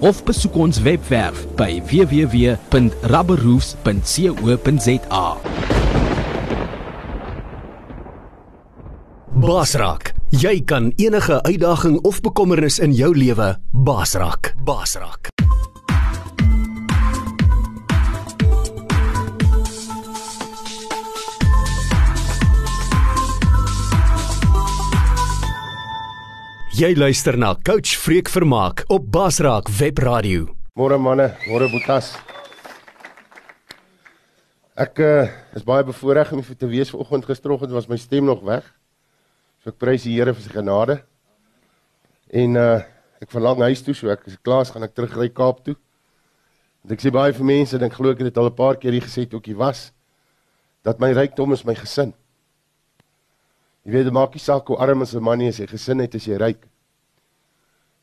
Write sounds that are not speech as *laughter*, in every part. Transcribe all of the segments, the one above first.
of besoek ons webwerf by www.rubberroofs.co.za. Basrak, jy kan enige uitdaging of bekommernis in jou lewe basrak. Basrak. Jy luister na Coach Freek Vermaak op Basraak Web Radio. Môre manne, môre boetas. Ek uh, is baie bevoorreg om te wees vanoggend gisteroggend was my stem nog weg. So ek prys die Here vir sy genade. En uh ek verlang huis toe, so ek is klaar, gaan ek terug ry Kaap toe. Want ek sê baie vir mense, dink glo ek het dit al 'n paar keer hier gesê toe ek hier was, dat my rykdom is my gesin. Jy weet, dit maak nie saak hoe arm 'n man is, jy gesin het as jy ryk.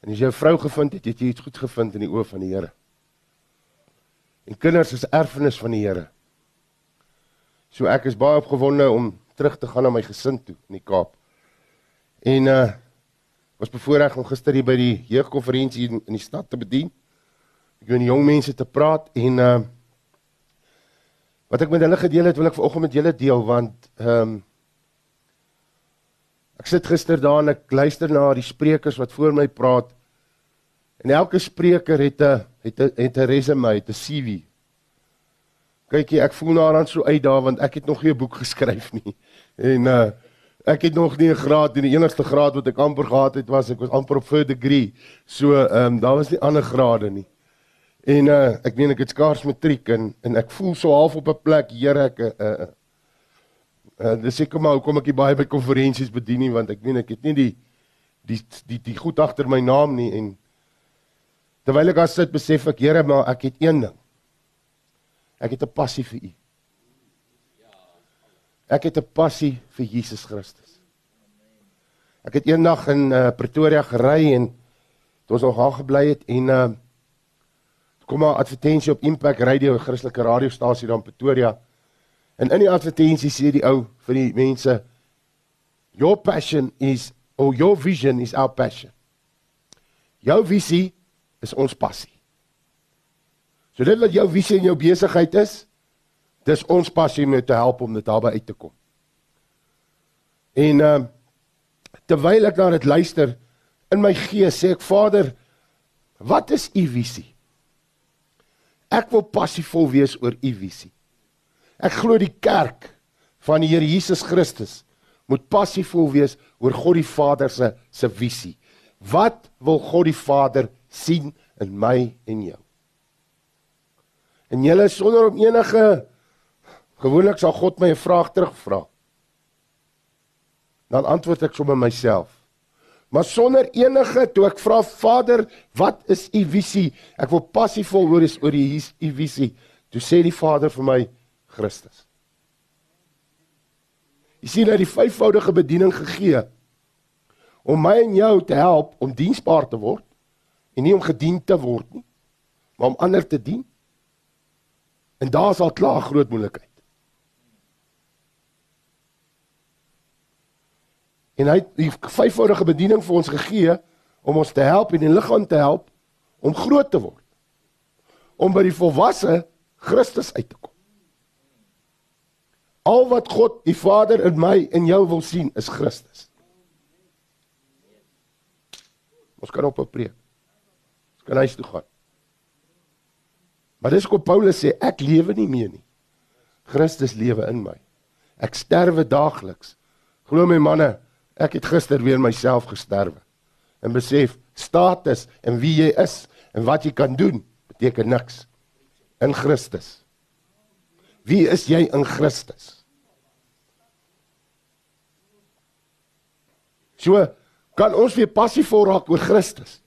En as jy 'n vrou gevind het, het jy iets goed gevind in die oë van die Here. En kinders is erfenis van die Here. So ek is baie opgewonde om terug te gaan na my gesin toe in die Kaap. En uh was bevoorreg om gister hier by die jeugkonferensie in, in die stad te bedien. Ek met jong mense te praat en uh wat ek met hulle gedeel het, wil ek vanoggend met julle deel want ehm um, Ek sit gister daar en ek luister na die sprekers wat voor my praat. En elke spreker het 'n het 'n het 'n resume, het 'n CV. Kykie, ek voel nou aan so uit daar want ek het nog nie 'n boek *laughs* geskryf nie. En uh ek het nog nie 'n graad nie. Die enigste graad wat ek amper gehad het was ek was amper op 'n degree. So ehm um, daar was nie ander grade nie. En uh ek meen ek het skaars matriek en en ek voel so half op 'n plek, Here, ek uh Uh, dis seker maar hoekom ek baie by konferensies bedien nie want ek meen ek het nie die die die die goed agter my naam nie en terwyl ek as sit besef ek Here maar ek het een ding. Ek het 'n passie vir U. Ek het 'n passie vir Jesus Christus. Ek het eendag in uh, Pretoria gery en toe ons nog daar gebly het en uh kom maar advertensie op Impact Radio, 'n Christelike radiostasie daar in Pretoria. En in die advertensie sê die ou vir die mense your passion is or your vision is our passion. Jou visie is ons passie. So dit wat jou visie en jou besigheid is, dis ons passie om te help om dit daarby uit te kom. En ehm uh, terwyl ek na dit luister in my gees sê ek Vader, wat is u visie? Ek wil passievol wees oor u visie. Ek glo die kerk van die Here Jesus Christus moet passievol wees oor God die Vader se se visie. Wat wil God die Vader sien in my en jou? En julle sonder om enige gewoonlik sal God my 'n vraag terugvra. Dan antwoord ek sommer myself. Maar sonder enige toe ek vra Vader, wat is u visie? Ek wil passievol hoor is oor u u visie. Toe sê die Vader vir my, Christus. Jy sien hy het die vyfvoudige bediening gegee om my en jou te help om diensbaar te word en nie om gedien te word nie, maar om ander te dien. En daar is al klaar groot moeilikheid. En hy het die vyfvoudige bediening vir ons gegee om ons te help en die liggaam te help om groot te word. Om by die volwasse Christus uit te kom. Al wat God, die Vader in my en jou wil sien, is Christus. Ons kan op 'n preek. Ons kan huis toe gaan. Maar dis kom Paulus sê ek lewe nie meer nie. Christus lewe in my. Ek sterwe daagliks. Glo my manne, ek het gister weer myself gesterwe en besef status en wie jy is en wat jy kan doen beteken niks in Christus. Wie is jy in Christus? So kan ons weer passief raak oor Christus.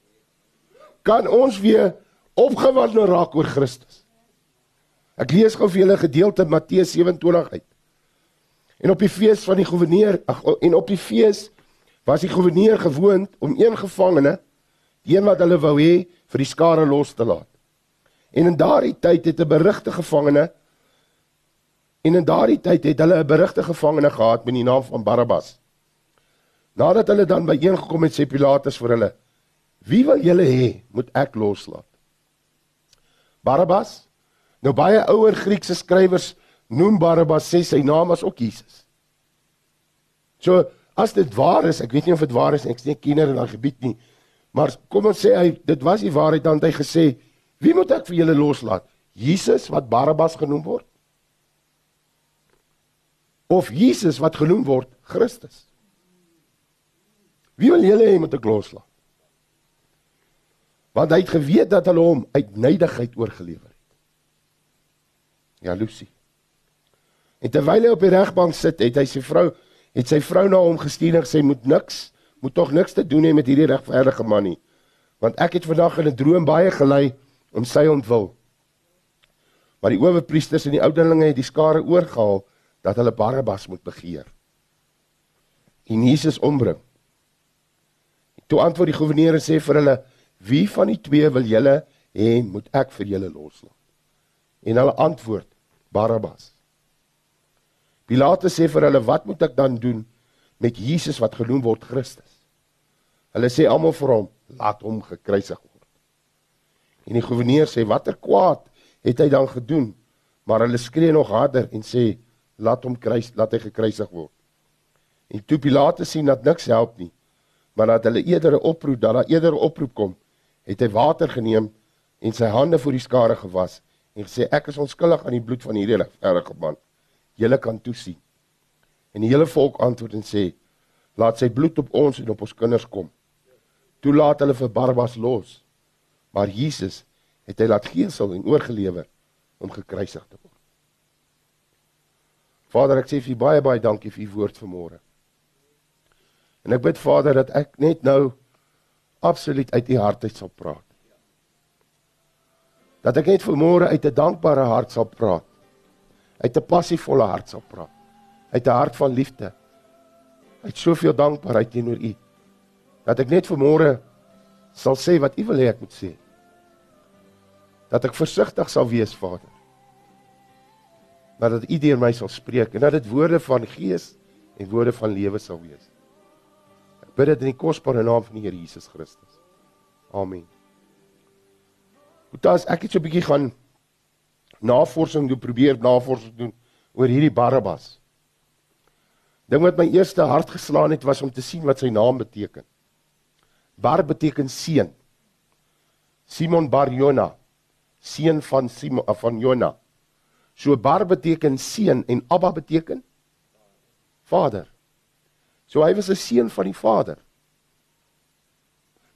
Kan ons weer opgewonde raak oor Christus. Ek lees gou vir julle 'n gedeelte Matteus 27 uit. En op die fees van die goewerneur, en op die fees was die goewerneur gewoond om een gevangene, die een wat hulle wou hê, vir die skare los te laat. En in daardie tyd het 'n berigte gevangene en in daardie tyd het hulle 'n berigte gevangene gehad met die naam van Barabbas. Nadat hulle dan byeengekom het, sê Pilatus vir hulle: "Wie wil julle hê moet ek loslaat?" Barabbas? Nou baie ouer Griekse skrywers noem Barabbas sê sy naam was ook Jesus. So as dit waar is, ek weet nie of dit waar is, ek is nie kenner in daai gebied nie, maar kom ons sê hy dit was die waarheid dan het hy gesê, "Wie moet ek vir julle loslaat? Jesus wat Barabbas genoem word?" Of Jesus wat genoem word Christus? Wie wil julle hê moet ek loslaat? Want hy het geweet dat hulle hom uit neydigheid oorgelewer het. Jaloesie. En terwyl hy op die regbank sit, het hy sy vrou het sy vrou na hom gestuur en gesê moet niks, moet tog niks te doen hê met hierdie regverdige man nie. Want ek het vandag in 'n droom baie gelei om sy ontwil. Maar die owerpriesters en die ouderlinge het die skare oorgehaal dat hulle Barabbas moet begeer. En Jesus ombring. Toe antwoord die goewerneur en sê vir hulle: "Wie van die twee wil julle hê moet ek vir julle loslaat?" En hulle antwoord: "Barabbas." Pilate sê vir hulle: "Wat moet ek dan doen met Jesus wat genoem word Christus?" Hulle sê almal vir hom: "Laat hom gekruisig word." En die goewerneur sê: "Watter kwaad het hy dan gedoen?" Maar hulle skree nog harder en sê: "Laat hom kruis, laat hy gekruisig word." En toe Pilate sien dat niks help nie, maar dat hulle eerder 'n oproep, dat daar eerder 'n oproep kom, het hy water geneem en sy hande voor die skare gewas en gesê ek is onskuldig aan die bloed van hierdie regverdige man. Julle kan toesien. En die hele volk antwoord en sê laat sy bloed op ons en op ons kinders kom. Toe laat hulle vir Barabbas los. Maar Jesus het hy laat geesel en oorgelewer om gekruisig te word. Vader, ek sê vir u baie baie dankie vir u woord vanmôre. En ek bid Vader dat ek net nou absoluut uit u hart uit sal praat. Dat ek net vanmôre uit 'n dankbare hart sal praat. Uit 'n passievolle hart sal praat. Uit 'n hart van liefde. Uit soveel dankbaarheid teenoor u. Dat ek net vanmôre sal sê wat u wil hê ek moet sê. Dat ek versigtig sal wees, Vader. Dat u deur my sal spreek en dat dit woorde van gees en woorde van lewe sal wees bid dit in die kosbare naam van die Here Jesus Christus. Amen. Goed, as ek net so 'n bietjie gaan navorsing doen, probeer navorsing doen oor hierdie Barabbas. Ding wat my eerste hart geslaan het was om te sien wat sy naam beteken. Bar beteken seun. Simon Bar Jona, seun van Simon van Jona. So Bar beteken seun en Abba beteken Vader. So hy was 'n seun van die Vader.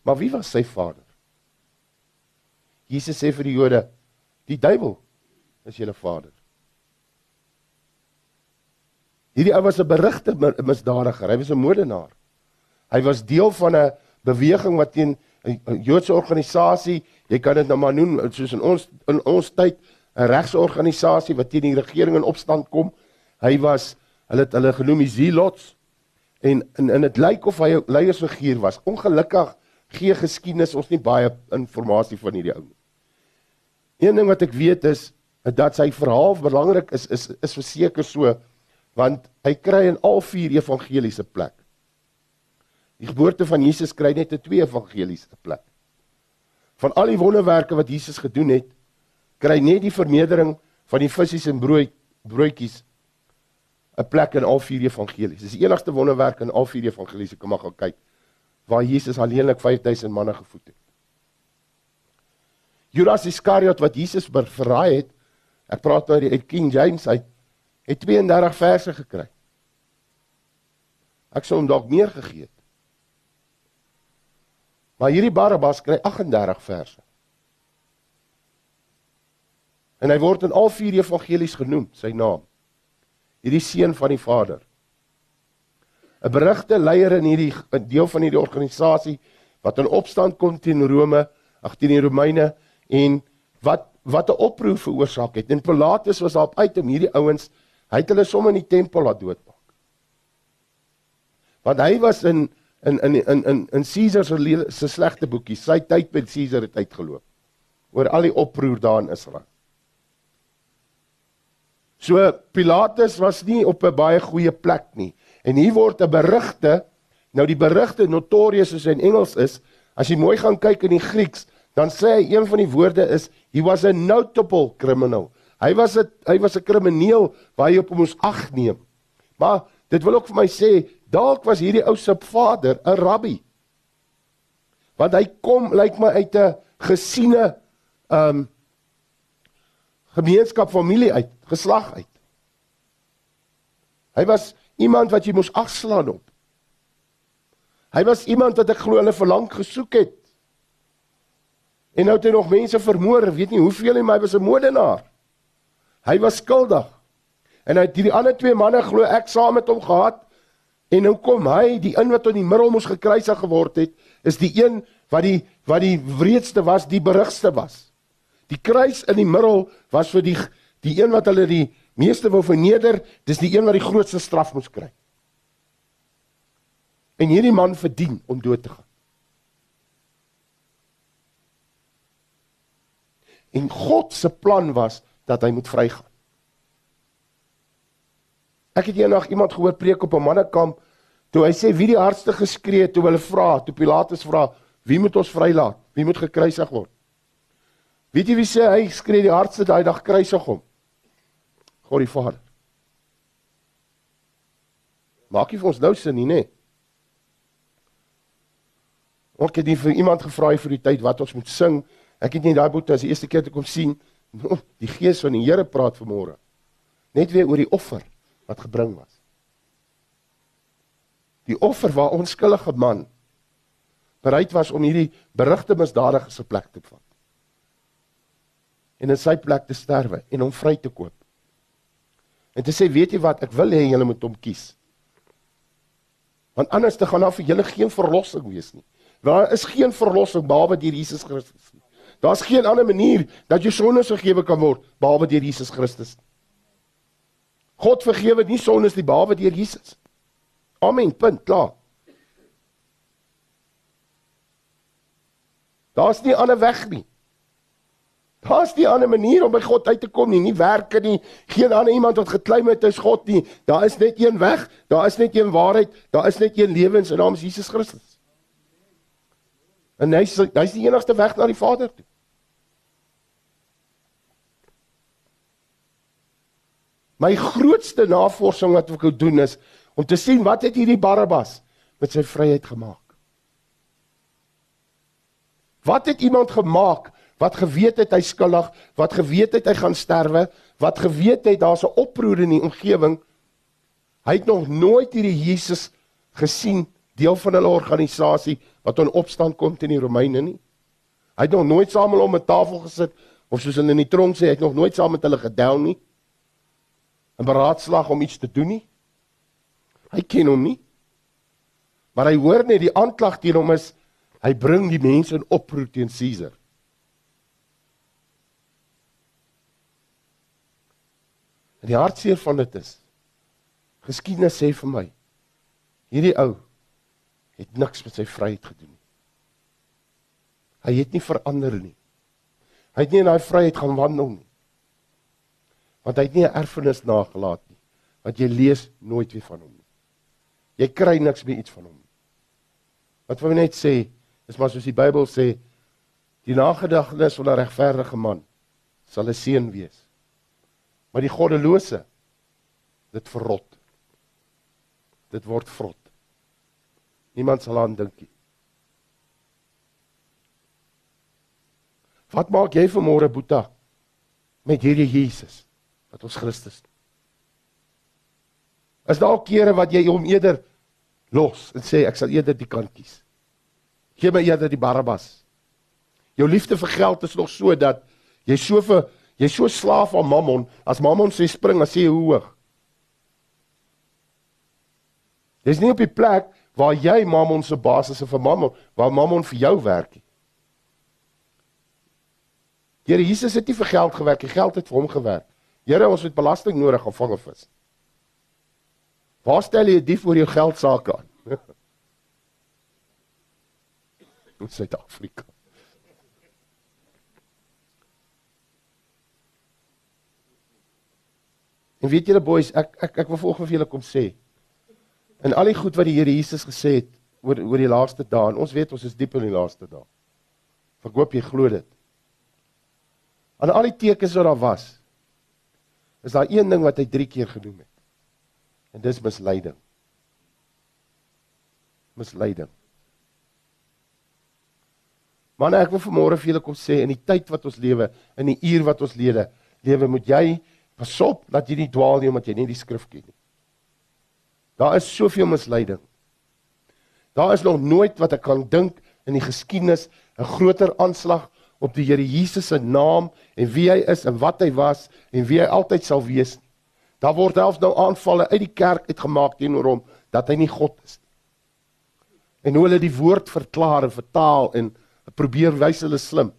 Maar wie was sy vader? Jesus sê vir die Jode, die duiwel is julle vader. Hierdie ou was 'n berigte misdadiger, hy was 'n moordenaar. Hy was deel van 'n beweging wat teen 'n Joodse organisasie, jy kan dit nou maar noem soos in ons in ons tyd 'n regsorganisasie wat teen die regering in opstand kom. Hy was hulle het hulle genoem die Zealots en en en dit lyk of hy 'n leiersfiguur was. Ongelukkig gee geskiedenis ons nie baie inligting van hierdie ou nie. Een ding wat ek weet is dat sy verhaal belangrik is is is verseker so want hy kry in al vier evangeliese plek. Die geboorte van Jesus kry net in twee evangeliese plek. Van al die wonderwerke wat Jesus gedoen het, kry net die vermeerdering van die visse en brood broodjies 'n plek in al vier evangelies. Dis die enigste wonderwerk in al vier evangelies. Kom maar gaan kyk waar Jesus alleenlik 5000 manne gevoed het. Judas Iskariot wat Jesus verraai het, ek praat nou uit King James uit, het 32 verse gekry. Ek sou hom dalk meer gegee het. Maar hierdie Barabbas kry 38 verse. En hy word in al vier evangelies genoem, sy naam hierdie seun van die Vader. 'n Berigte leier in hierdie deel van hierdie organisasie wat in opstand kom teen Rome, ag teen die Romeine en wat wat 'n oproer veroorsaak het. En Pilatus was daarop uit om hierdie ouens, hy het hulle sommer in die tempel laat doodmaak. Want hy was in in in in in in Caesar se se slegte boekie. Sy tyd met Caesar het uitgeloop oor al die oproer daar in Israel. So Pilatus was nie op 'n baie goeie plek nie. En hier word 'n berigte, nou die berigte notorious soos in Engels is, as jy mooi gaan kyk in die Grieks, dan sê hy een van die woorde is he was a notable criminal. Hy was 'n hy was 'n krimineel waar jy op hom moes ag neem. Maar dit wil ook vir my sê dalk was hierdie ou se vader 'n rabbi. Want hy kom lyk like my uit 'n gesiene um gemeenskap familie uit, geslag uit. Hy was iemand wat jy moes agslaan op. Hy was iemand wat ek glo hulle verlang gesoek het. En nou het hy nog mense vermoor, weet nie hoeveel nie, maar hy was 'n moordenaar. Hy was skuldig. En hy het hierdie ander twee manne glo ek saam met hom gehad. En nou kom hy, die een wat in die middel moes gekruisig geword het, is die een wat die wat die wreedste was, die berigste was. Die kruis in die middel was vir die die een wat hulle die meeste wou verneder, dis die een wat die grootste straf moes kry. En hierdie man verdien om dood te gaan. En God se plan was dat hy moet vrygaan. Ek het eendag iemand gehoor preek op 'n mannekamp toe hy sê wie die hardste geskree het toe hulle vra, toe Pilatus vra, wie moet ons vrylaat? Wie moet gekruisig word? Weet jy wie sê hy skree die hardste daai dag kruisig hom? God die Vader. Maak nie vir ons nou sin nie, nê? Ook het nie vir iemand gevra vir die tyd wat ons moet sing Ek het nie daai boete as die eerste keer te kom sien. Die gees van die Here praat vanmôre. Net weer oor die offer wat gebring was. Die offer waar onskuldige man bereid was om hierdie berugte misdadiger se plek te vat. En in sy plek te sterwe en hom vry te koop. En te sê, weet jy wat, ek wil hê julle moet hom kies. Want anders te gaan daar vir julle geen verlossing wees nie. Daar is geen verlossing behalwe deur Jesus Christus nie. Daar's geen ander manier dat jou sondes vergewe kan word behalwe deur Jesus Christus. God vergewe nie sondes nie behalwe deur Jesus. Amen. Punt. Klaar. Daar's nie ander weg nie. Daar's nie 'n ander manier om by God uit te kom nie, nie werke nie, geen ander iemand wat geklim het is God nie. Daar is net een weg, daar is net een waarheid, daar is net een lewe en sy naam is Jesus Christus. En hy's hy's die enigste weg na die Vader toe. My grootste navorsing wat ek wou doen is om te sien wat het hierdie Barabbas met sy vryheid gemaak? Wat het iemand gemaak wat geweet het hy skuldig, wat geweet het hy gaan sterwe, wat geweet het daar's 'n oproer in die omgewing? Hy het nog nooit hierdie Jesus gesien deel van hulle organisasie wat in opstand kom teen die Romeine nie. Hy het nog nooit saam met hulle om 'n tafel gesit of soos hulle in die tronk sê, hy het nog nooit saam met hulle gedel nie. 'n beraadslag om iets te doen nie. Hy ken hom nie. Maar hy hoor net die aanklag teen hom is hy bring die mense in oproer teen Caesar. Die hartseer van dit is geskiedenis sê vir my hierdie ou het niks met sy vryheid gedoen nie. Hy het nie verander nie. Hy het nie in daai vryheid gaan wandel nie want hy het nie 'n erfenis nagelaat nie want jy lees nooit weer van hom nie jy kry niks meer iets van hom nie wat wil net sê is maar soos die Bybel sê die nagedagtenis van 'n regverdige man sal 'n seën wees maar die goddelose dit verrot dit word vrot niemand sal aan dink nie Wat maak jy vanmôre Boeta met hierdie Jesus? wat ons Christus. Is daar kere wat jy hom eerder los en sê ek sal eerder die kant kies. Gee my eerder die Barabbas. Jou liefde vir geld is nog so dat jy so vir jy so slaaf aan Mammon, as Mammon sê spring, as sê hoe hoog. Dis nie op die plek waar jy Mammon se basis is vir Mammon, waar Mammon vir jou werk nie. Here Jesus het nie vir geld gewerk, die geld het vir hom gewerk. Here, ons het belasting nodig om vang 'n vis. Waar stel jy die vir jou geld sake aan? *laughs* In Suid-Afrika. En weet julle boys, ek ek ek wil volgens vir julle kom sê. En al die goed wat die Here Jesus gesê het oor oor die laaste dae, ons weet ons is diep in die laaste dae. Verkoop jy glo dit? Aan al die tekens wat daar was, is daar een ding wat hy 3 keer genoem het. En dis misleiding. Misleiding. Maar ek wil vanmôre vir julle kom sê in die tyd wat ons lewe, in die uur wat ons lewe, lewe moet jy pasop dat jy nie dwaal nie omdat jy nie die skrif ken nie. Daar is soveel misleiding. Daar is nog nooit wat ek kan dink in die geskiedenis 'n groter aanslag op die Here Jesus se naam en wie hy is en wat hy was en wie hy altyd sal wees. Daar word selfs nou aanvalle uit die kerk uitgemaak teenoor hom dat hy nie God is nie. En hoe hulle die woord verklaar en vertaal en probeer wys hulle slim.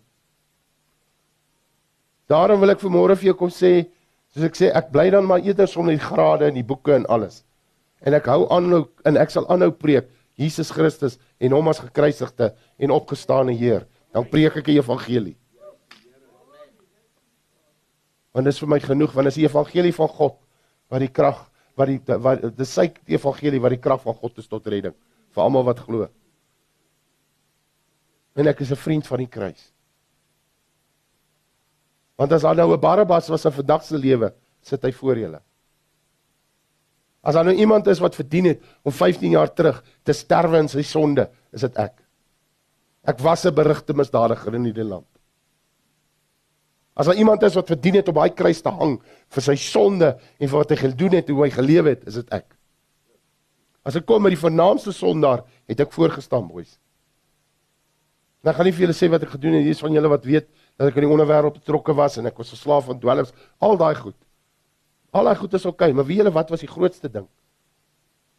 Daarom wil ek vanmôre vir jou kom sê, soos ek sê, ek bly dan maar eerder sonder die grade en die boeke en alles. En ek hou aanhou en ek sal aanhou preek Jesus Christus en hom as gekruisigde en opgestane Heer. Dan preek ek die evangelie. Want dit is vir my genoeg want dit is die evangelie van God wat die krag wat die wat dis sy evangelie wat die krag van God is tot redding vir almal wat glo. En ek is 'n vriend van die kruis. Want as daar nou 'n Barabbas was in vandag se lewe, sit hy voor julle. As daar nou iemand is wat verdien het om 15 jaar terug te sterwe in sy sonde, is dit ek. Ek was 'n berigte misdadiger in hierdie land. As daar iemand is wat verdien het om by kruis te hang vir sy sonde en vir wat hy gedoen het, hoe hy geleef het, is dit ek. As ek kom met die vernaamste sondaar, het ek voorgestaan, boys. Nou gaan nie vir julle sê wat ek gedoen het, hier is van julle wat weet dat ek in die onderwêreld betrokke was en ek was 'n slaaf van dwelms, al daai goed. Al daai goed is oukei, okay, maar wie julle wat was die grootste ding?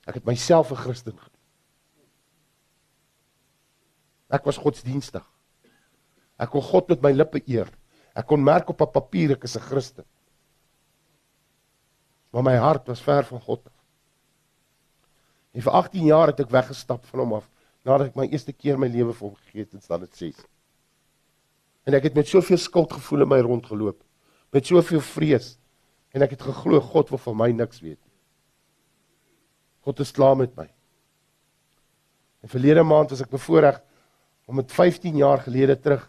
Ek het myself 'n Christen gemaak. Ek was godsdienstig. Ek kon God met my lippe eer. Ek kon merk op 'n papier ek is 'n Christen. Maar my hart was ver van God. En vir 18 jaar het ek weggestap van hom af nadat ek my eerste keer my lewe vir hom gegee het in staan dit 6. En ek het met soveel skuldgevoel in my rondgeloop, met soveel vrees en ek het geglo God wil van my niks weet nie. God is klaar met my. En verlede maand was ek bevoorreg om met 15 jaar gelede terug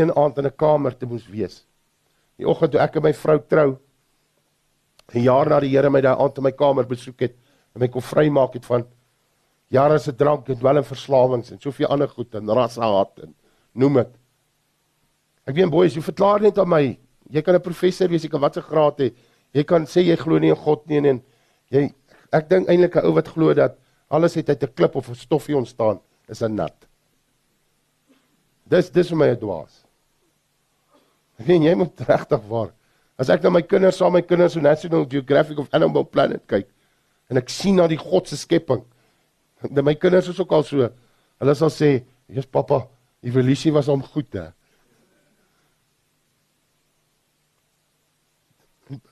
een aand in 'n kamer te moes wees. Die oggend toe ek en my vrou trou, 'n jaar na die Here my daai aand in my kamer besoek het en my kon vrymaak het van jare se drank en dwelmverslawings en soveel ander goed en rassehaat en noem dit. Ek weet boys, jy verklaar net aan my. Jy kan 'n professor wees, jy kan watse graad hê, Jy kan sê jy glo nie in God nie en jy ek dink eintlik 'n ou wat glo dat alles het uit 'n klip of 'n stoffie ontstaan is 'n nat. Dis dis vir my 'n dwaas. Ek weet jy moet regtig waar. As ek na my kinders saam my kinders so National Geographic of Animal Planet kyk en ek sien na die God se skepping. *laughs* Dat my kinders is ook al so. Hulle sal sê, "Jesus pappa, evolusie was hom goed hè."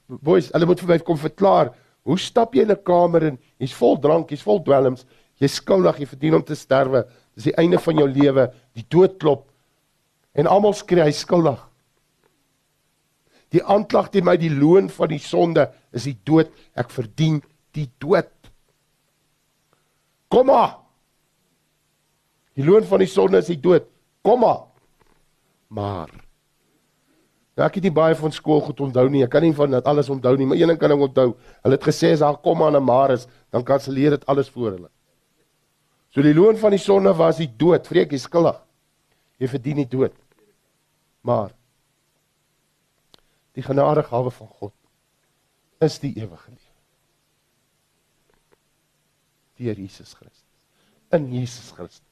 Boys, hulle moet vir my kom verklaar, hoe stap jy in 'n kamer en jy's vol drank, jy's vol dwelms, jy's skuldig, jy verdien om te sterwe. Dis die einde van jou lewe, die dood klop. En almal skree hy skuldig. Die aanklag teen my, die loon van die sonde is die dood. Ek verdien die dood. Kom maar. Die loon van die sonde is die dood. Kom maar. Maar Ja, ek het nie baie van skool goed onthou nie. Ek kan nie van dit alles onthou nie, maar een ding kan ek onthou. Hulle het gesê as daar kom aan 'n Maris, dan kanselleer dit alles voor hulle. So die loon van die sonde was die dood. Vreek, jy skuldig. Jy verdien die dood. Maar die genadegawe van God is die ewige lewe. Deur Jesus Christus. In Jesus Christus.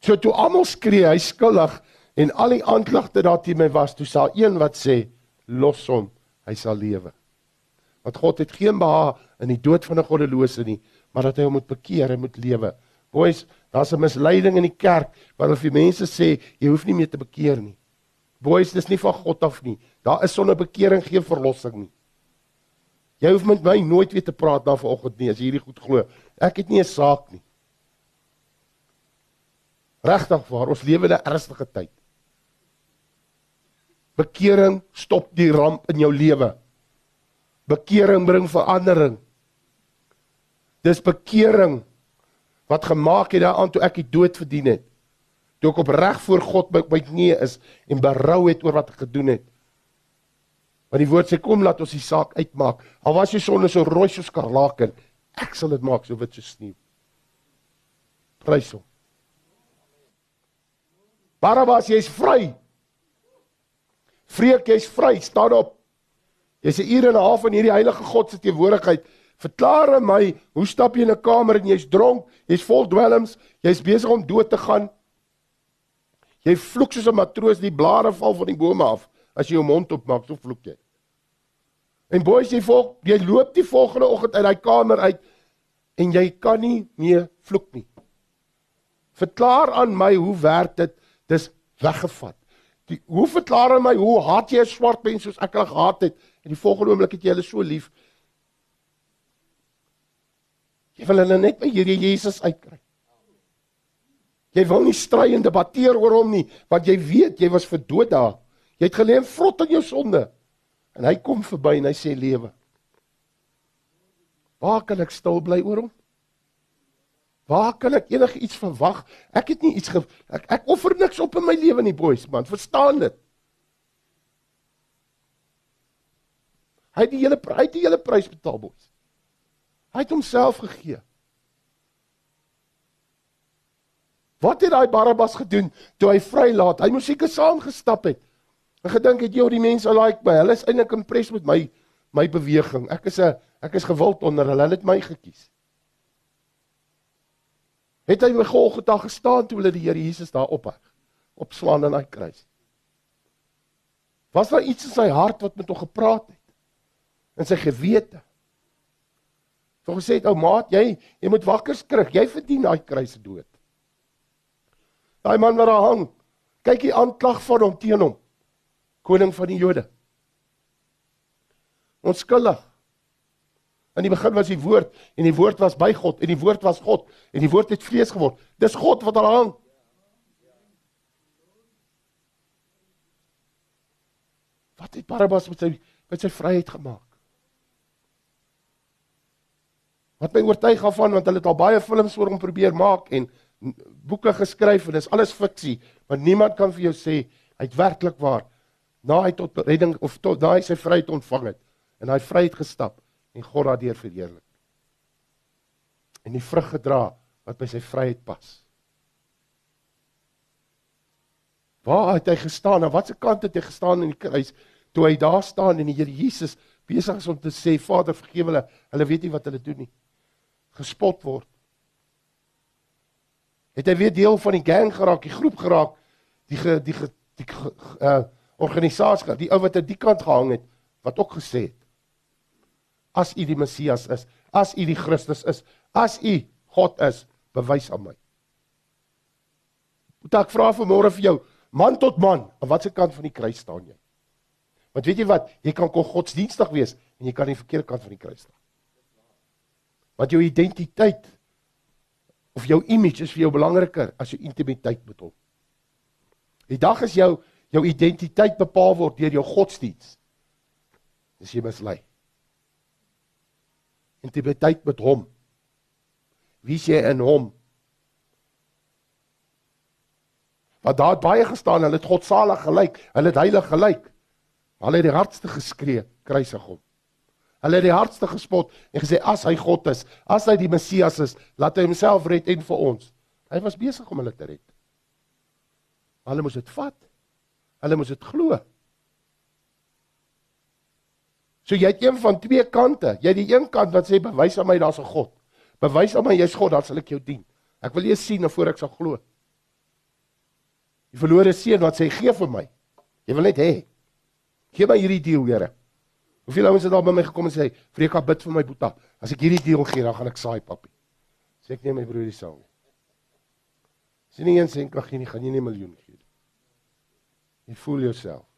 So toe almal skree hy skuldig en al die aanklagte daarteen my was, toe sal een wat sê los hom, hy sal lewe. Want God het geen behaag in die dood van 'n goddelose nie, maar dat hy hom moet bekeer en moet lewe. Boys, daar's 'n misleiding in die kerk waar hulle vir mense sê jy hoef nie meer te bekeer nie. Boys, dis nie van God af nie. Daar is sonder bekering geen verlossing nie. Jy hoef met my nooit weer te praat na vanoggend nie as jy hierdie goed glo. Ek het nie 'n saak nie. Regtig waar, ons lewe in 'n ernstige tyd. Bekering stop die ramp in jou lewe. Bekering bring verandering. Dis bekering wat gemaak het daaraan toe ek die dood verdien het. Toe ek opreg voor God by my knie is en berou het oor wat ek gedoen het. Want die woord sê kom laat ons die saak uitmaak. Al was jy sonde so rooi soos skarlaken, ek sal dit maak so wit soos sneeu. Prys hom. Barabbas, jy's vry. Vreek, jy's vry. Staan op. Jy's 'n uur en 'n half in hierdie heilige God se teenwoordigheid. Verklaar aan my, hoe stap jy in 'n kamer en jy's dronk, jy's vol dwelms, jy's besig om dood te gaan. Jy vloek soos 'n matroos, die blare val van die bome af as jy jou mond oopmaak, so vloek jy. En boys, jy volg, jy loop die volgende oggend uit daai kamer uit en jy kan nie meer vloek nie. Verklaar aan my hoe werk dit? Dis weggevat. Die, hoe verklaar aan my hoe haat jy 'n swart mens soos ek hulle gehaat het en die volgende oomblik het jy hulle so lief? Jy wil hulle net by hierdie Jesus uitkry. Jy wil nie stry en debatteer oor hom nie, want jy weet jy was vir dood daar. Jy het gelê in vrot in jou sonde. En hy kom verby en hy sê lewe. Waar kan ek stil bly oor hom? Waar kan ek enigiets verwag? Ek het nie iets ge, ek ek offer niks op in my lewe nie, boys, man. Verstaan dit? Hy het die hele hy het die hele prys betaal, boys. Hy het homself gegee. Wat het daai Barabbas gedoen toe hy vrylaat? Hy moes seker saam gestap het. En gedink het jy oor die mense like by. Hulle is eintlik impressed met my my beweging. Ek is 'n ek is gewild onder hulle. Hulle het my gekies het hy by Golgotha gestaan toe hulle die Here Jesus daar op swaan aan daai kruis. Was daar iets in sy hart wat met hom gepraat het? In sy gewete. Toe gesê het ou maat, jy jy moet wakker skrik. Jy verdien daai kruis se dood. Daai man wat daar hang. Kyk die aanklag van hom teen hom. Koning van die Jode. Onskuldig. In die begin was die woord en die woord was by God en die woord was God en die woord het vlees geword. Dis God wat daar hang. Wat het Barabbas met sy met sy vryheid gemaak? Wat my oortuig af van want hulle het al baie films oor hom probeer maak en boeke geskryf en dis alles fiksie, want niemand kan vir jou sê hy't werklik waar na hy tot redding of tot daai sy vryheid ontvang het en hy vryheid gestap en God daardeur verheerlik. En die vrug gedra wat by sy vryheid pas. Waar het hy gestaan? Aan watter kant het hy gestaan in die kruis toe hy daar staan en die Here Jesus besig is om te sê Vader vergewe hulle, hulle weet nie wat hulle doen nie. Gespot word. Het hy weer deel van die gang geraak, die groep geraak, die ge, die ge, die uh organisasie, die ou wat aan die kant gehang het wat ook gesê het as u die Messias is, as u die Christus is, as u God is, bewys aan my. Moet ek vra vanmôre vir jou, man tot man, aan watter kant van die kruis staan jy? Want weet jy wat, jy kan kon godsdienstig wees en jy kan aan die verkeerde kant van die kruis staan. Want jou identiteit of jou image is vir jou belangriker as jou intimiteit met hom. Die dag as jou jou identiteit bepaal word deur jou godsdiens, is jy mislei intimiteit met hom. Wie sê in hom? Wat daar baie gestaan, hulle het God salig gelyk, hulle het heilig gelyk. Hulle het die hardste geskree, kruisig hom. Hulle het die hardste gespot en gesê as hy God is, as hy die Messias is, laat hy homself red en vir ons. Hy was besig om hulle te red. Hulle moes dit vat. Hulle moes dit glo. So jy het een van twee kante. Jy het die een kant wat sê bewys aan my daar's 'n God. Bewys aan my jy's God, dan sal ek jou dien. Ek wil eers sien voor ek sal glo. Die verlore seun wat sê gee vir my. Jy wil net hê. Gee my hierdie deel, Here. Hoeveel ouens het daar by my gekom en sê, "Vreeka bid vir my boeta. As ek hierdie deel gee, dan gaan ek saai, papie." Sê ek neem my broer saam. As jy nie een sent kan gee nie, gaan jy nie 'n miljoen gee nie. Jy voel jouself.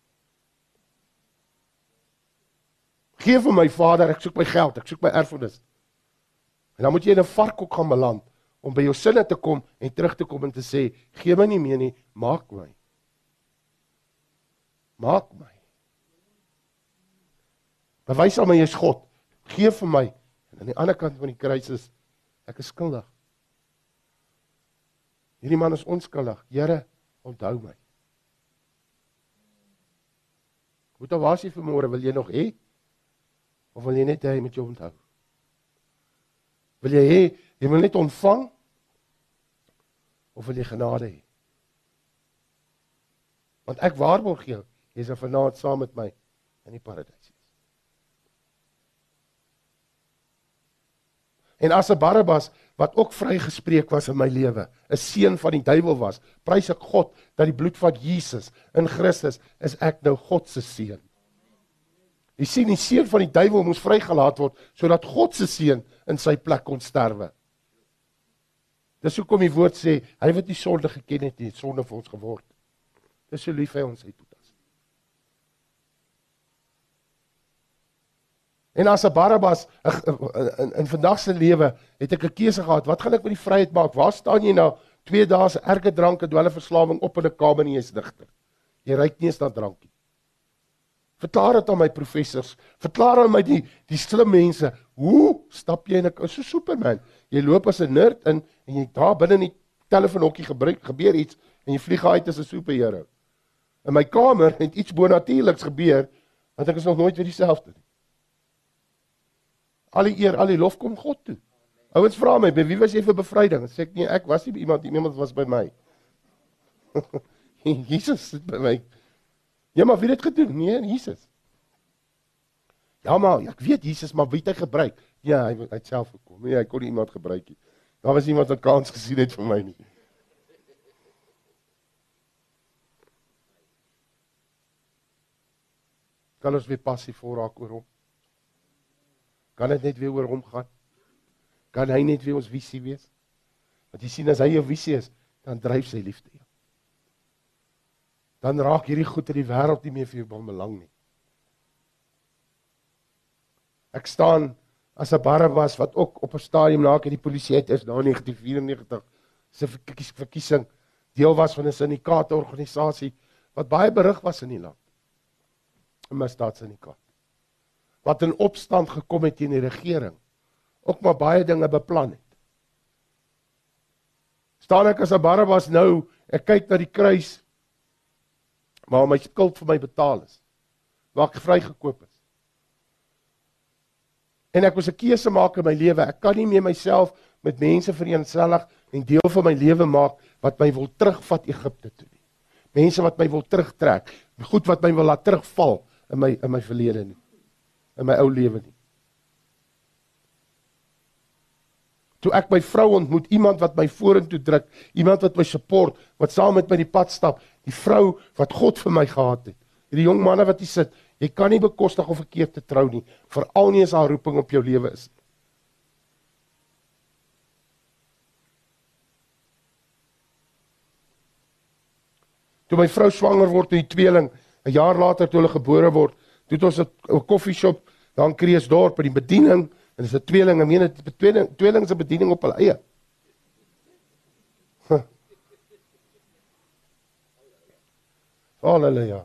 Gee vir my Vader, ek soek my geld, ek soek my erfenis. En dan moet jy in 'n varkhok gaan beland om by jou sinne te kom en terug te kom en te sê, gee my nie meer nie, maak my. Maak my. Bewys aan my jy's God. Gee vir my. En aan die ander kant van die kruis is ek is skuldig. Hierdie man is onskuldig. Here, onthou my. Wat was jy vanmôre? Wil jy nog hê? Of wil jy net hê met jou onthou? Wil jy hê jy wil net ontvang? Of wil jy genade hê? Want ek waarborg jou, jy's 'n vanaand saam met my in die paradys. En as 'n Barabbas wat ook vrygespreek was in my lewe, 'n seun van die duiwel was, prys ek God dat die bloed van Jesus in Christus is ek nou God se seun. Jy sien die seun van die duiwel moes vrygelaat word sodat God se seun in sy plek kon sterwe. Dis hoekom die woord sê hy wat nie sonde geken het het sonde vir ons geword. Dis so lief hy ons het. En as 'n Barabbas in, in vandag se lewe het ek 'n keuse gehad. Wat gaan ek met die vryheid maak? Waar staan jy nou? 2 dae se erge drank en dwelmverslawing op in 'n kamer nie eens digter. Jy ry nie eens na drankie. Verklaar dit aan my professors. Verklaar aan my die die slim mense. Hoe stap jy in 'n so Superman? Jy loop as 'n nerd in en jy daar binne in die telefoonhokkie gebruik gebeur iets en jy vlieg uit as 'n superheld. In my kamer het iets bonatuurliks gebeur want ek is nog nooit weer dieselfde nie. Al die eer, al die lof kom God toe. Ouens vra my, "By wie was jy vir bevryding?" Sê ek, "Nee, ek was nie iemand iemand was by my." *laughs* Jesus sit by my. Ja, maar wie het dit gedoen? Nee, Jesus. Ja, maar ek weet Jesus, maar wie het hy gebruik? Ja, hy het self gekom. Nee, hy kon nie iemand gebruik nie. Daar was iemand wat kans gesien het vir my nie. Kan ons weer passief voorraak oor hom? Kan dit net weer oor hom gaan? Kan hy net weer ons visie wees? Want jy sien as hy jou visie is, dan dryf sy liefde jou. Dan raak hierdie goed in die wêreld nie meer vir jou belang nie. Ek staan as 'n Barabbas wat ook op 'n stadium na die polisie het is na 1994 se verkiesing deel was van 'n syndikaat organisasie wat baie berig was in die land. 'n Misdaadsyndikaat wat in opstand gekom het teen die regering ook maar baie dinge beplan het. staan ek as 'n Barabbas nou, ek kyk na die kruis waar my skuld vir my betaal is. Waar ek vrygekoop is. En ek moet 'n keuse maak in my lewe. Ek kan nie meer myself met mense vereensgelig en deel van my lewe maak wat my wil terugvat Egipte toe nie. Mense wat my wil terugtrek, goed wat my wil laat terugval in my in my verlede nie in my ou lewe nie. Toe ek my vrou ontmoet, iemand wat my vorentoe druk, iemand wat my support, wat saam met my die pad stap, die vrou wat God vir my gehad het. Hierdie jong manne wat hier sit, jy kan nie bekostig of verkeerd te trou nie, veral nie as haar roeping op jou lewe is nie. Toe my vrou swanger word met die tweeling, 'n jaar later toe hulle gebore word, Toe het ons 'n koffieshop daar in Kreeusdorp by die bediening en dis 'n tweeling, ek meen dit tweeling tweeling se bediening op hulle eie. Halleluja.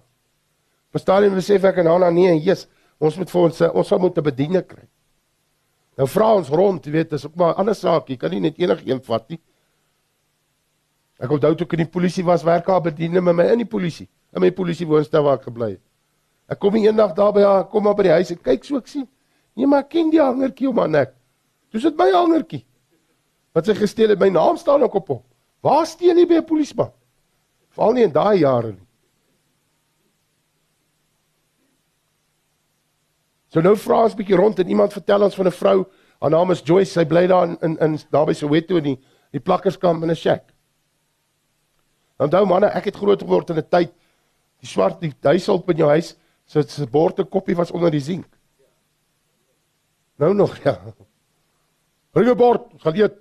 Verstaan jy besef ek en Hanna nee Jesus, ons moet vir ons ons sal moet 'n bediening kry. Nou vra ons rond, jy weet, dis ook maar 'n ander saak, jy kan nie net enigiemand vat nie. Ek onthou toe ek in die polisie was, werk daar bediening met my in die polisie, in my polisie woonstel waar ek gebly het. Ek kom eendag daar by haar, kom maar by die huis en kyk so ek sien. Nee, maar ek ken die hangertjie om aan nek. Dis dit my hangertjie. Wat sy gesteel het, my naam staan ook op hom. Waar steel jy by 'n polisieman? Val nie in daai jare nie. So nou vra ons 'n bietjie rond en iemand vertel ons van 'n vrou, haar naam is Joyce, sy bly daar in in, in daar by Soweto in die die plakkerskamp in 'n shack. Onthou manne, ek het groot geword in 'n tyd die swart die duiselp in jou huis so 'n bord 'n koppie was onder die sink. Nou nog *laughs* ja. Bring 'n bord, gaan eet.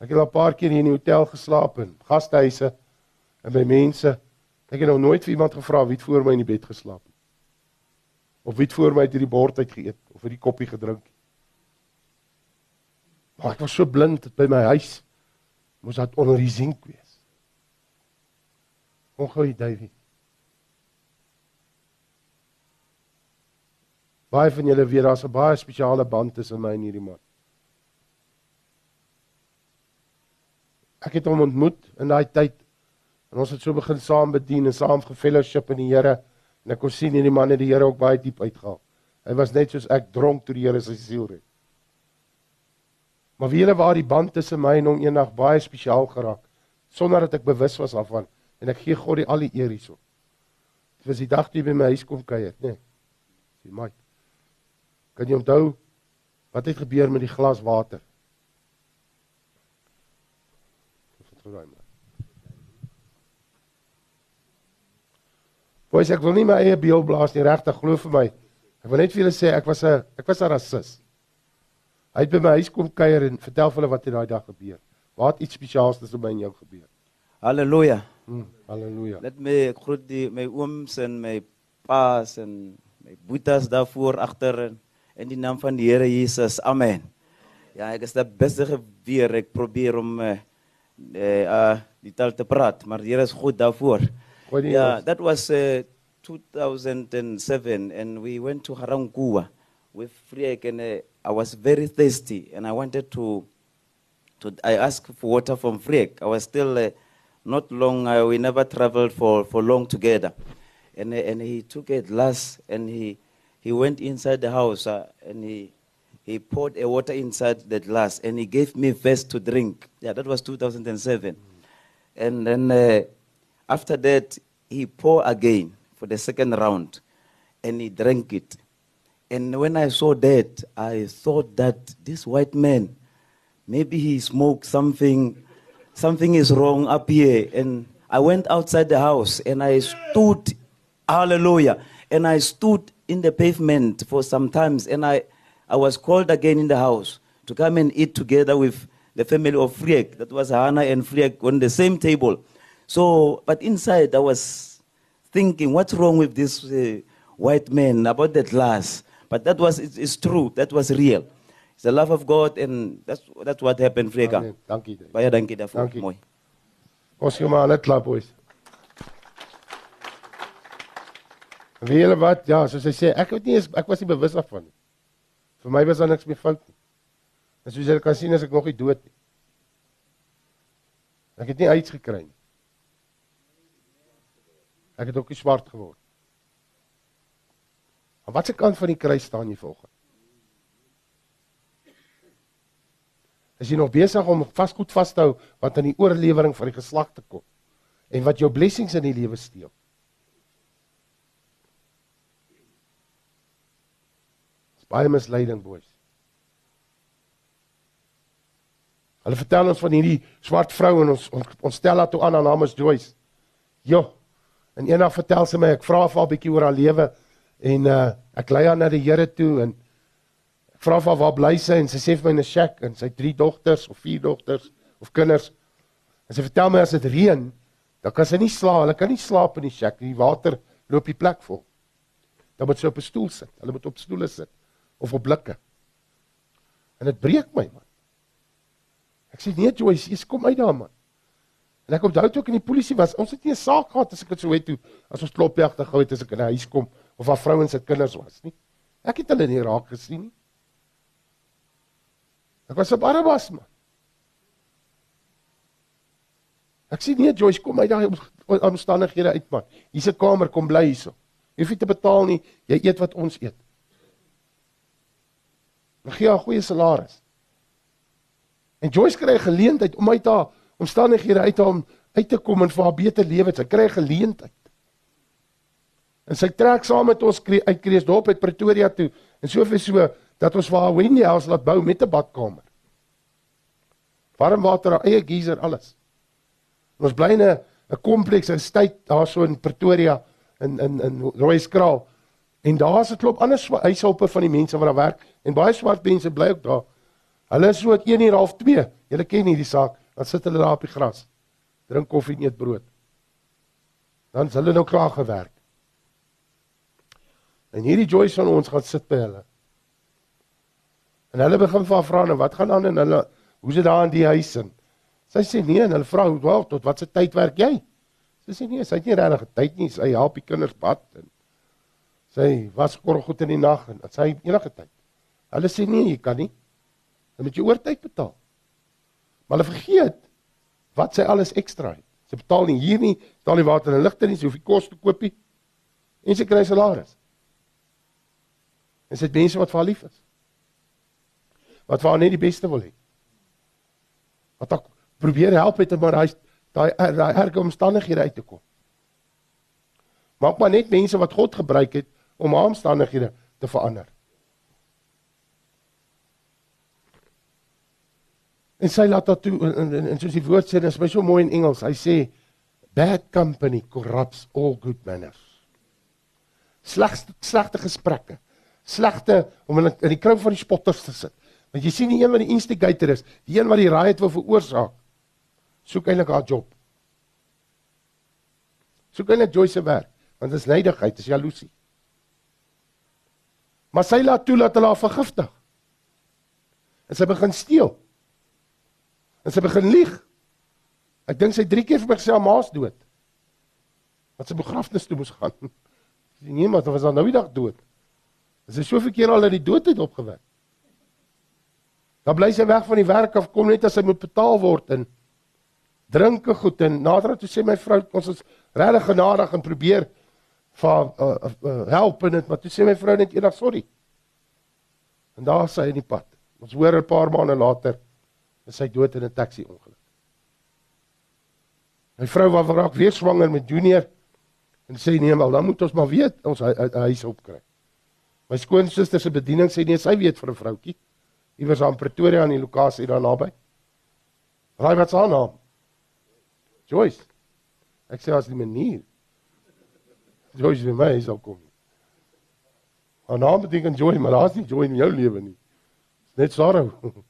Ek het al 'n paar keer hier in die hotel geslaap in gastehuise en by mense. Ek het nog nooit vir iemand gevra wie het voor my in die bed geslaap het. Of wie het voor my uit hierdie bord uit geëet of hierdie koppie gedrink. Maar ek was so blind by my huis moes dit onder die sink wees. Ongehoor David. Baie van julle weet daar's 'n baie spesiale band tussen my en hierdie man. Ek het hom ontmoet in daai tyd en ons het so begin saam bedien en saam gefellowship in die Here en ek kon sien hierdie man het die Here ook baie diep uitgehaal. Hy was net soos ek dronk toe die Here sy siel red. Maar wie hulle waar die band tussen my en hom eendag baie spesiaal geraak sonder dat ek bewus was daarvan en ek gee God die al die eer hierso. Dit was die dag toe by my huis kom kuier, nê. Nee. Sien my. Kan jy onthou wat het gebeur met die glas water? Vertrooi my. Boys, ek wil nie my eie beeld blaas nie, regtig glo vir my. Ek wil net vir julle sê ek was 'n ek was 'n rasis. Hy het by my huis kom kuier en vertel vir hulle wat het daai dag gebeur. Wat iets spesiaals tussen my en jou gebeur. Halleluja. Hmm, halleluja. Let me groet die my ooms en my paas en my boetas daarvoor agter en in die naam van die Here Jesus. Amen. Ja, ek is daar besig weer ek probeer om eh uh, uh, die taal te praat, maar die Here is goed daarvoor. Yeah, that was uh, 2007, and we went to Harangua with Friek, and uh, I was very thirsty, and I wanted to, to I asked for water from Friek. I was still uh, not long. Uh, we never traveled for, for long together, and uh, and he took a glass and he he went inside the house uh, and he. He poured a water inside the glass and he gave me first to drink. Yeah, that was 2007. And then uh, after that, he poured again for the second round and he drank it. And when I saw that, I thought that this white man, maybe he smoked something, something is wrong up here. And I went outside the house and I stood, hallelujah, and I stood in the pavement for some times and I, I was called again in the house to come and eat together with the family of Friek. That was Hannah and Friek on the same table. So, but inside I was thinking, what's wrong with this uh, white man about that glass? But that was, it's, it's true, that was real. It's the love of God and that's, that's what happened. Amen. Dankie. Dave. Baie dankie daarvoor. Dankie. Mooi. Ons gee maar 'n klap boys. Wie wat? Ja, soos hy sê, ek het nie eens ek was nie bewus daarvan nie. Vir my was daar niks meer fout nie. En soos julle kan sien is ek nog nie dood nie. Ek het nie AIDS gekry nie. Ek het ook nie swart geword. Aan watter kant van die kruis staan jy volgens? Is jy nog besig om vas goed vas te hou wat aan die oorlewering van die geslag te kom en wat jou blessings in die lewe steel? Dis baie misleiding boys. Hulle vertel ons van hierdie swart vrou en ons ons, ons stel haar toe aan haar naam is Joyce. Jo. En eendag vertel sy my ek vra vir haar bietjie oor haar lewe en uh ek lei haar na die Here toe en Ek vra vir haar waar bly sy en sy sê vir my in 'n shack en sy het drie dogters of vier dogters of kinders. En sy vertel my as dit reën, dan kan sy nie slaap, hulle kan nie slaap in die shack nie. Die water loop die plek vol. Dan moet sy op 'n stoel sit. Hulle moet op stoele sit of op blikke. En dit breek my man. Ek sê nee Joyce, jy kom uit daar man. En ek onthou toe ek in die polisie was, ons het nie 'n saak gehad as ek dit so het toe as ons klopjagte gehou het as ek in 'n huis kom of waar vrouens se kinders was nie. Ek het hulle nie raak gesien nie. Ek was 'n Barabbas man. Ek sê nee Joyce, kom uit daai om- omstandighede uit man. Hier's 'n kamer, kom bly hierso. Jy hoef nie te betaal nie, jy eet wat ons eet. Dan gee 'n goeie salaris. En Joyce kry 'n geleentheid om uit haar omstandighede uit hom uit te kom en vir haar beter lewe. Sy kry 'n geleentheid. En sy trek saam met ons uit Kreeusdorp uit Pretoria toe en soveel so dat ons vir haar Wendy House laat bou met 'n badkamer. Warm water, haar eie geyser, alles. En ons bly in 'n 'n kompleks in Steyt daarso in Pretoria in in in Rooiskraal. En daar's 'n klop ander huishulpe van die mense wat daar werk en baie swart mense bly ook daar. Hulle is so 1 uur half 2. Julle ken hierdie saak. Dan sit hulle daar op die gras. Drink koffie en eet brood. Dan is hulle nou klaar gewerk. En hierdie Joyce van ons gaan sit by hulle. En hulle begin van vra nou wat gaan aan en hulle hoe sit daar in die huis in? Sy sê nee en hulle vra wel tot wat se tyd werk jy? Sy sê nee, sy het nie regtig tyd nie. Sy help die kinders bad en sy was korrelgoed in die nag en sy enige tyd. Hulle sê nee, jy kan nie. Dan moet jy oortyd betaal. Maar hulle vergeet wat sy alles ekstra het. Sy betaal nie hier nie, betaal nie water en ligte nie, sy hoef nie kos te koop nie. En sy kry salaris. En sy het mense wat vir haar lief is. Wat vir haar net die beste wil hê. Wat ek probeer help het om maar daai daai daai erge omstandighede uit te kom. Maak maar net mense wat God gebruik het om haar omstandighede te verander. En sy laat dat toe en, en, en soos die woord sê, dit is my so mooi in Engels. Hy sê bad company corrupts all good manners. Slegte slegte gesprekke. Slegte om in, in die kring van die spotters te sit. Want jy sien die een wat die instigator is, die een wat die riot wil veroorsaak, soek eintlik haar job. Soek eintlik Joyce se werk, want dit is neidigheid, dit is jaloesie. Maar sy laat toe dat hulle haar vergiftig. En sy begin steel. En sy begin lieg. Ek dink sy drie keer vir my gesê haar ma's dood. Wat sy begrafnis toe moes gaan. *laughs* Sy was al nou die dag dood. En sy soveel keer al uit die dood uit opgewek. Dan bly sy weg van die werk af kom net as sy moet betaal word en drinke goed en nader toe sê my vrou ons is regtig genadig en probeer vir uh, uh, help en dit maar toe sê my vrou net eendag sorry. En daar sy in die pad. Ons hoor 'n paar maande later is sy dood in 'n taxi ongeluk. My vrou wou raak weer swanger met Junior en sê nee maar dan moet ons maar weet ons huis opkry. My skoonsister se bediening sê nee sy weet vir 'n vroutjie iewers aan Pretoria aan die lokasie daar naby. Raai wat se haar naam? Joyce. Ek sê as die manier. Joyce vir my is al kom. Haar naam beteken joy, maar daar's nie joy in jou lewe nie. Net sorrow. *laughs*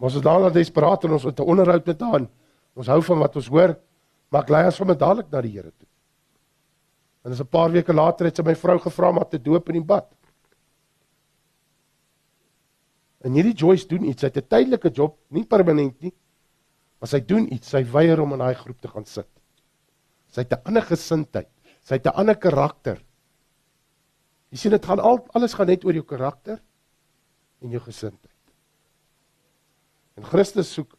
Ons is daar na desperaat en ons het 'n onderhoud met haar. Ons hou van wat ons hoor, maar ek lei as sommer dadelik na die Here toe. En dis 'n paar weke later het sy my vrou gevra om te doop in die bad. En hierdie Joyce doen iets. Sy het 'n tydelike job, nie permanent nie. Maar sy doen iets. Sy weier om in daai groep te gaan sit. Sy het 'n ander gesindheid. Sy het 'n ander karakter. Jy sien dit gaan al alles gaan net oor jou karakter en jou gesindheid. En Christus soek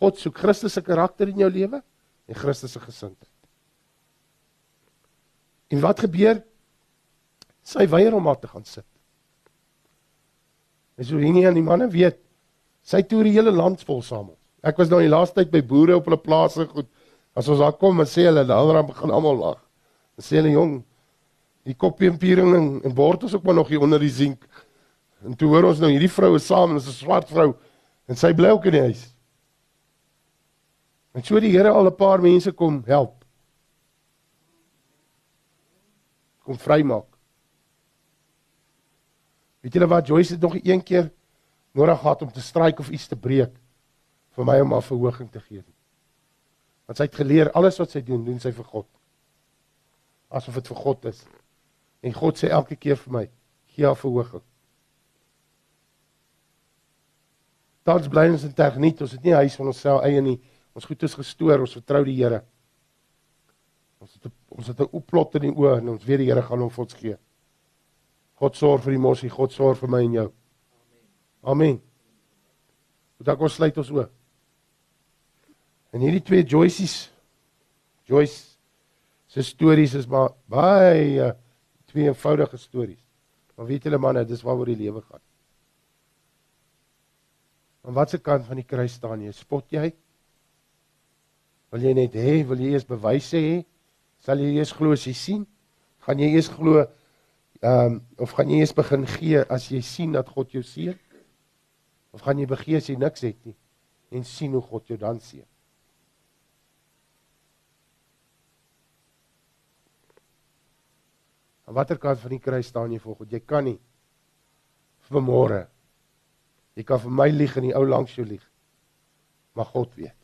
God soek Christus se karakter in jou lewe en Christus se gesindheid. En wat gebeur? Sy weier om daar te gaan sit. En so hierdie aan die manne weet, sy toer die hele land vol saam. Ek was nou die laaste tyd by boere op hulle plase goed. As ons daar kom, dan sê hulle, dan begin almal lag. Dan sê hulle, "Jong, die koppie en piering en, en bord is ook maar nog hier onder die sink." En toe hoor ons nou hierdie vrou is saam, dis 'n swart vrou en sy bly ook in die huis. En so die Here al 'n paar mense kom help. Kom vrymaak. Weet julle wat Joyce het nog een keer nodig gehad om te stryk of iets te breek vir my om 'n verhoging te gee. Want sy het geleer alles wat sy doen, doen sy vir God. Asof dit vir God is. En God sê elke keer vir my, gee haar verhoging. Tans bly ons in tegniek, ons het nie huis van onsself eie nie. Ons goed is gestoor, ons vertrou die Here. Ons het ons het 'n oplot in die oë en ons weet die Here gaan hom vir ons gee. God sorg vir die mossie, God sorg vir my en jou. Amen. Dit kom sluit ons oop. En hierdie twee Joyce's Joyce se stories is maar baie twee eenvoudige stories. Maar weet julle manne, dis waaroor die lewe gaan. Aan watter kant van die kruis staan jy? Spot jy? Wil jy net hê, wil jy eers bewyse hê? Sal jy eers glo as jy sien? Gaan jy eers glo ehm um, of gaan jy eers begin gee as jy sien dat God jou seën? Of gaan jy begee as jy niks het nie en sien hoe God jou dan seën? Aan watter kant van die kruis staan jy volgens? Jy kan nie vir môre. Jy kan vir my lieg en die ou langs jou lieg. Maar God weet.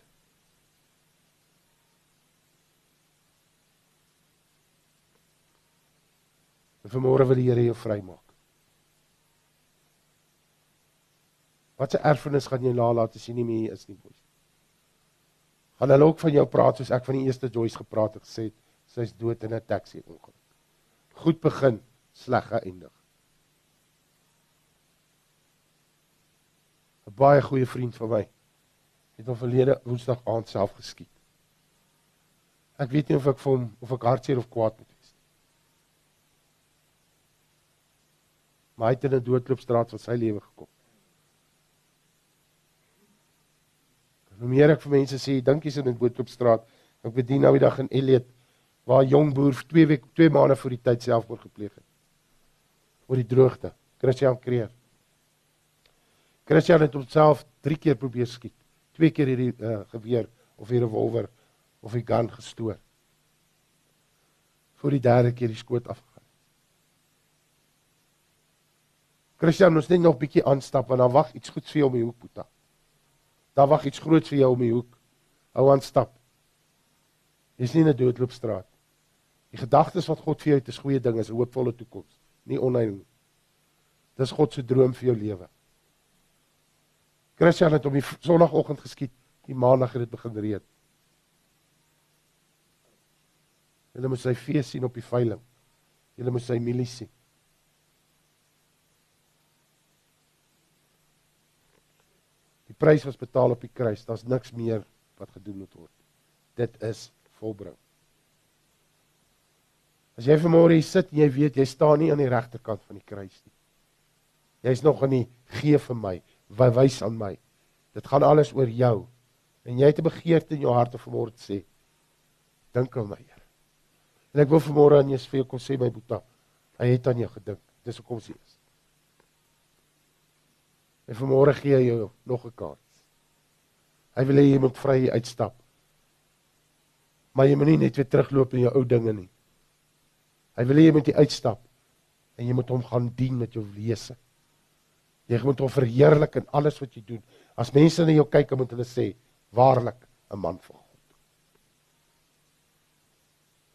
En vanmôre wil die Here jou vrymaak. Wat 'n erfenis gaan jy nalat as jy nie meer is nie, boys? Gaan hulle ook van jou praat soos ek van die eerste Joyce gepraat het gesê, sy's dood in 'n taxi ongeluk. Goed begin, sleg geëindig. 'n Baie goeie vriend van my het hom verlede Woensdag aand self geskiet. Ek weet nie of ek vir hom of ek hartseer of kwaad moet wees nie. Maar hy het in 'n doodloopstraat van sy lewe gekom. Hoe meer ek vir mense sê, dink jy's in 'n bootloopstraat. Ek bedien nou die dag in Elliot waar 'n jong boer 2 week 2 maande voor die tyd selfmoord gepleeg het. Oor die droogte. Christian Kreer. Christian het homself 3 keer probeer skiet. 2 keer hierdie uh, geweer of die revolver of die gun gestoor. Voor die derde keer die skoot afgegaan. Christian moes net nog bietjie aanstap want dan wag iets goeds vir hom in die hoek puta. Daar wag iets groots vir jou om die hoek. Hou aan stap. Jy's nie in 'n doodloopstraat. Die gedagtes wat God vir jou het is goeie dinge, is 'n hoopvolle toekoms, nie onheil nie. Dis God se droom vir jou lewe. Christian het op die sonoggend geskiet, die maandag het dit begin reën. Hulle moet sy fees sien op die veiling. Hulle moet sy milie sien. Die prys was betaal op die kruis. Daar's niks meer wat gedoen moet word. Dit is volbring. As jy vanmôre hier sit en jy weet jy staan nie aan die regterkant van die kruis nie. Jy's nog in die gee vir my, wys aan my. Dit gaan alles oor jou. En jy het 'n begeerte in jou hart om vanmôre te sê, dink aan my, Here. En ek wil vanmôre aan jou vir jou kom sê my boetie, hy het aan jou gedink. Dis hoekom sy is. En vanmôre gee hy jou nog 'n kans. Hy wil hê jy moet vry uitstap. Maar jy moenie net weer terugloop in jou ou dinge nie. Hy wil hê jy moet uitstap en jy moet hom gaan dien met jou wese. Jy moet hom verheerlik in alles wat jy doen. As mense na jou kyk, moet hulle sê, waarlik 'n man van God.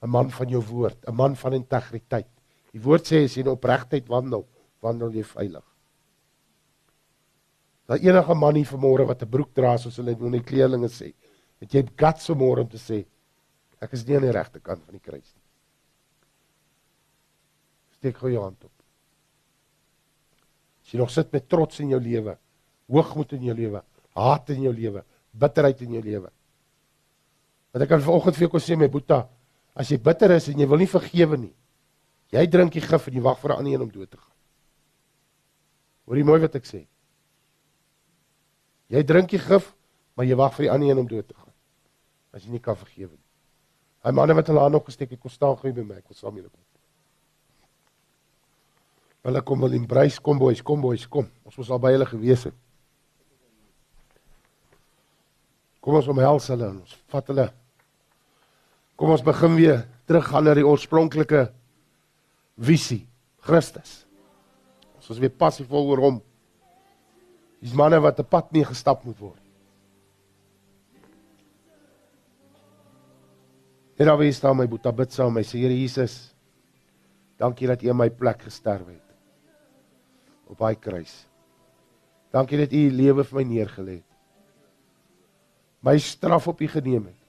'n Man van jou woord, 'n man van integriteit. Die woord sê as jy in opregtheid wandel, wandel jy veilig. Daar enige man hier vanmôre wat 'n broek dra soos hulle in die kleerlinge sê, het jy guts vanmôre om te sê ek is nie aan die regte kant van die kruis nie. Steek gou jou hand op. Jy nog sit met trots in jou lewe, hoogmoed in jou lewe, haat in jou lewe, bitterheid in jou lewe. Want ek kan vanoggend vir jou kon sê my boeta, as jy bitter is en jy wil nie vergewe nie, jy drink die gif en jy wag vir 'n ander een om dood te gaan. Hoor jy mooi wat ek sê? Jy drink die gif, maar jy wag vir die ander een om dood te gaan. As jy nie kan vergewe nie. Hy manne wat hulle aan nog gesteek het, kom staan gou by my, ek wil saam julle kom. Hulle kom in Bruis, kom boys, kom boys, kom. Ons was al by hulle gewees het. Kom ons omhels hulle en ons vat hulle. Kom ons begin weer terug gaan na die oorspronklike visie, Christus. Ons is weer passief oor hom. Dis manne wat 'n pad mee gestap moet word. En dan wie staan my boeta bid saam my sê Here Jesus. Dankie dat U in my plek gesterf het. Op daai kruis. Dankie dat U U lewe vir my neergelê het. My straf op U geneem het.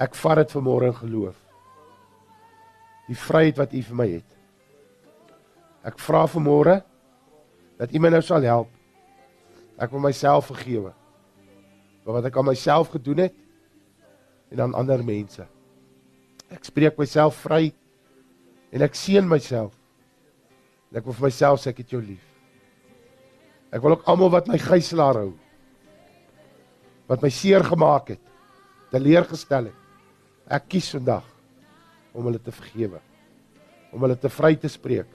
Ek vat dit vanmôre in geloof. Die vryheid wat U vir my het. Ek vra vanmôre dat U my nou sal help Ek wil myself vergewe. Vir wat ek aan myself gedoen het en aan ander mense. Ek spreek myself vry en ek seën myself. En ek wil vir myself sê ek het jou lief. Ek wil ook almal wat my gijslaar hou wat my seer gemaak het, teleurgestel het. Ek kies vandag om hulle te vergewe. Om hulle te vry te spreek.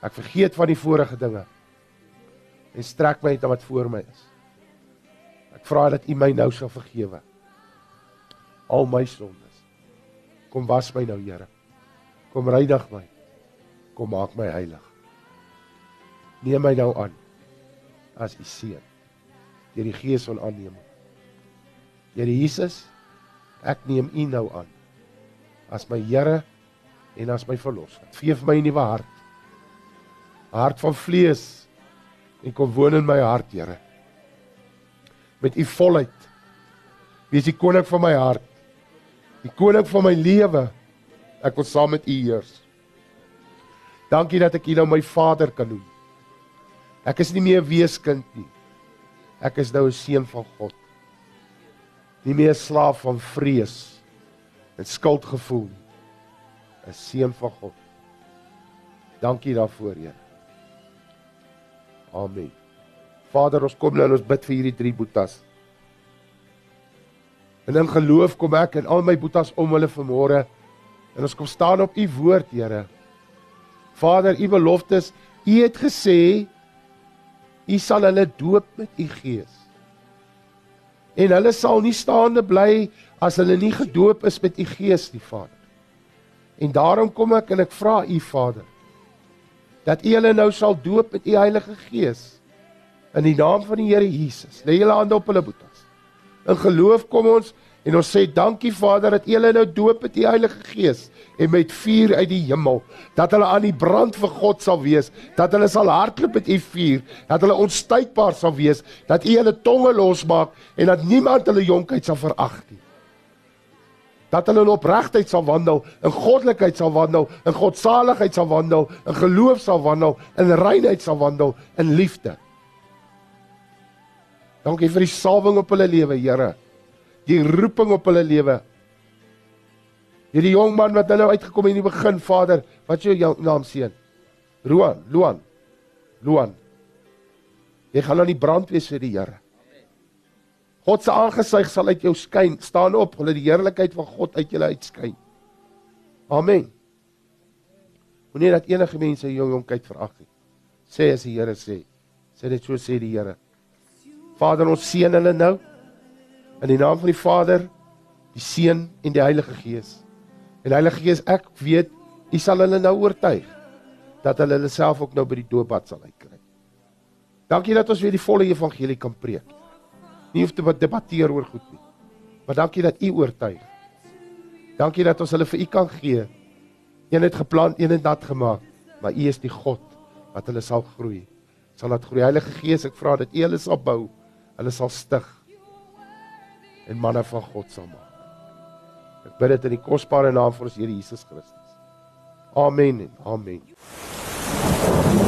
Ek vergeet van die vorige dinge en strek my net aan wat voor my is. Ek vra dat U my nou sal vergewe. Al my sondes. Kom was my nou, Here. Kom reinig my. Kom maak my heilig. Neem my nou aan. as u seun deur die gees van aanneming. Here Jesus, ek neem u nou aan as my Here en as my verlosser. Gee vir my 'n nuwe hart. 'n Hart van vlees en kom woon in my hart, Here. Met u volheid. Wees die koning van my hart. Die koning van my lewe. Ek wil saam met u heers. Dankie dat ek u nou my Vader kan noem. Ek is nie meer 'n weeskind nie. Ek is nou 'n seun van God. Nie meer 'n slaaf van vrees en skuldgevoel nie. 'n Seun van God. Dankie daarvoor, Here. Amen. Vader, ons kom nou en ons bid vir hierdie drie boetas. En in geloof kom ek en al my boetas om hulle vanmôre en ons kom staan op u woord, Here. Vader, u beloftes, u het gesê u sal hulle doop met u gees. En hulle sal nie staande bly as hulle nie gedoop is met u gees nie, Vader. En daarom kom ek en ek vra u Vader dat u hulle nou sal doop met u Heilige Gees in die naam van die Here Jesus. Lê julle hande op hulle boetas. In geloof kom ons en ons sê dankie Vader dat u hulle nou doop met u Heilige Gees en met vuur uit die hemel dat hulle aan die brand vir God sal wees, dat hulle sal hardloop met u vuur, dat hulle onstuitbaar sal wees, dat u hulle tonge losmaak en dat niemand hulle jonkheid sal verag nie dat hulle in opregtheid sal wandel, in goddelikheid sal wandel, in godsaligheid sal wandel, in geloof sal wandel, in reinheid sal wandel, in liefde. Dankie vir die salwing op hulle lewe, Here. Die roeping op hulle lewe. Hierdie jong man wat nou uitgekom het in die begin, Vader, wat is jou naam seun? Roan, Luan. Luan. Jy gaan aan die brand wees vir die Here. God se aangesig sal uit jou skyn. Staan op, hulle die heerlikheid van God uit julle uitskyn. Amen. Moenie dat enige mense jou jonkheid verag nie. Sê as die Here sê. Sê dit so sê die Here. Vader, ons seën hulle nou in die naam van die Vader, die Seun en die Heilige Gees. En Heilige Gees, ek weet U sal hulle nou oortuig dat hulle hulle self ook nou by die doopbad sal uitkry. Dankie dat ons weer die volle evangelie kan preek nie hoef te debatteer oor goed nie. Maar dankie dat u oortuig. Dankie dat ons hulle vir u kan gee. Een het geplant, een het nat gemaak, maar u is die God wat hulle sal groei. Sal laat groei. Heilige Gees, ek vra dat u hulle sal bou, hulle sal stig en manne van God sal maak. Ek bid dit in die kosbare naam van ons Here Jesus Christus. Amen en amen.